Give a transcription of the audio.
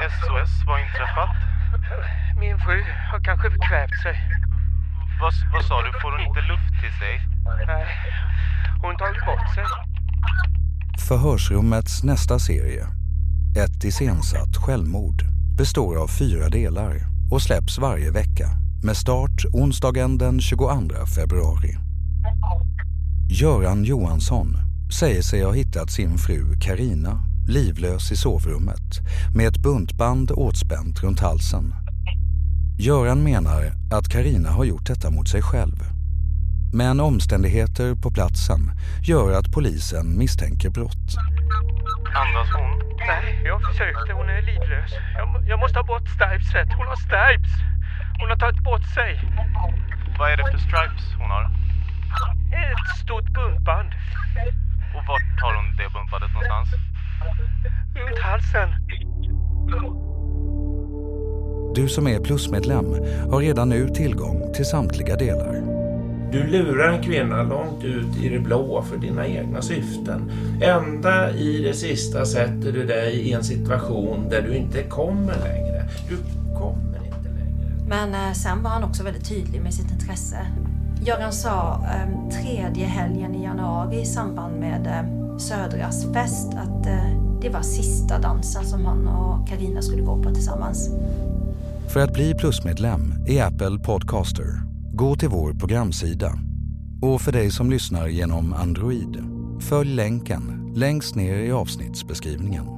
Livlös, vad har inträffat? Min fru har kanske förkvävt sig. Vad, vad sa du, får hon inte luft till sig? Nej, hon tagit bort sig. Förhörsrummets nästa serie, ett iscensatt självmord, består av fyra delar och släpps varje vecka med start onsdagen den 22 februari. Göran Johansson säger sig ha hittat sin fru Karina livlös i sovrummet med ett buntband åtspänt runt halsen. Göran menar att Karina har gjort detta mot sig själv. Men omständigheter på platsen gör att polisen misstänker brott. Andas hon? Nej, jag försökte. Hon är livlös. Jag, jag måste ha bort stripset. Hon har stripes. Hon har tagit bort sig. Vad är det för stripes hon har? Halsen. Du som är plusmedlem har redan nu tillgång till samtliga delar. Du lurar en kvinna långt ut i det blå för dina egna syften. Ända i det sista sätter du dig i en situation där du inte kommer längre. Du kommer inte längre. Men eh, sen var han också väldigt tydlig med sitt intresse. Göran sa eh, tredje helgen i januari i samband med eh, Södras fest att eh, det var sista dansen som han och Karina skulle gå på tillsammans. För att bli plusmedlem i Apple Podcaster, gå till vår programsida. Och för dig som lyssnar genom Android, följ länken längst ner i avsnittsbeskrivningen.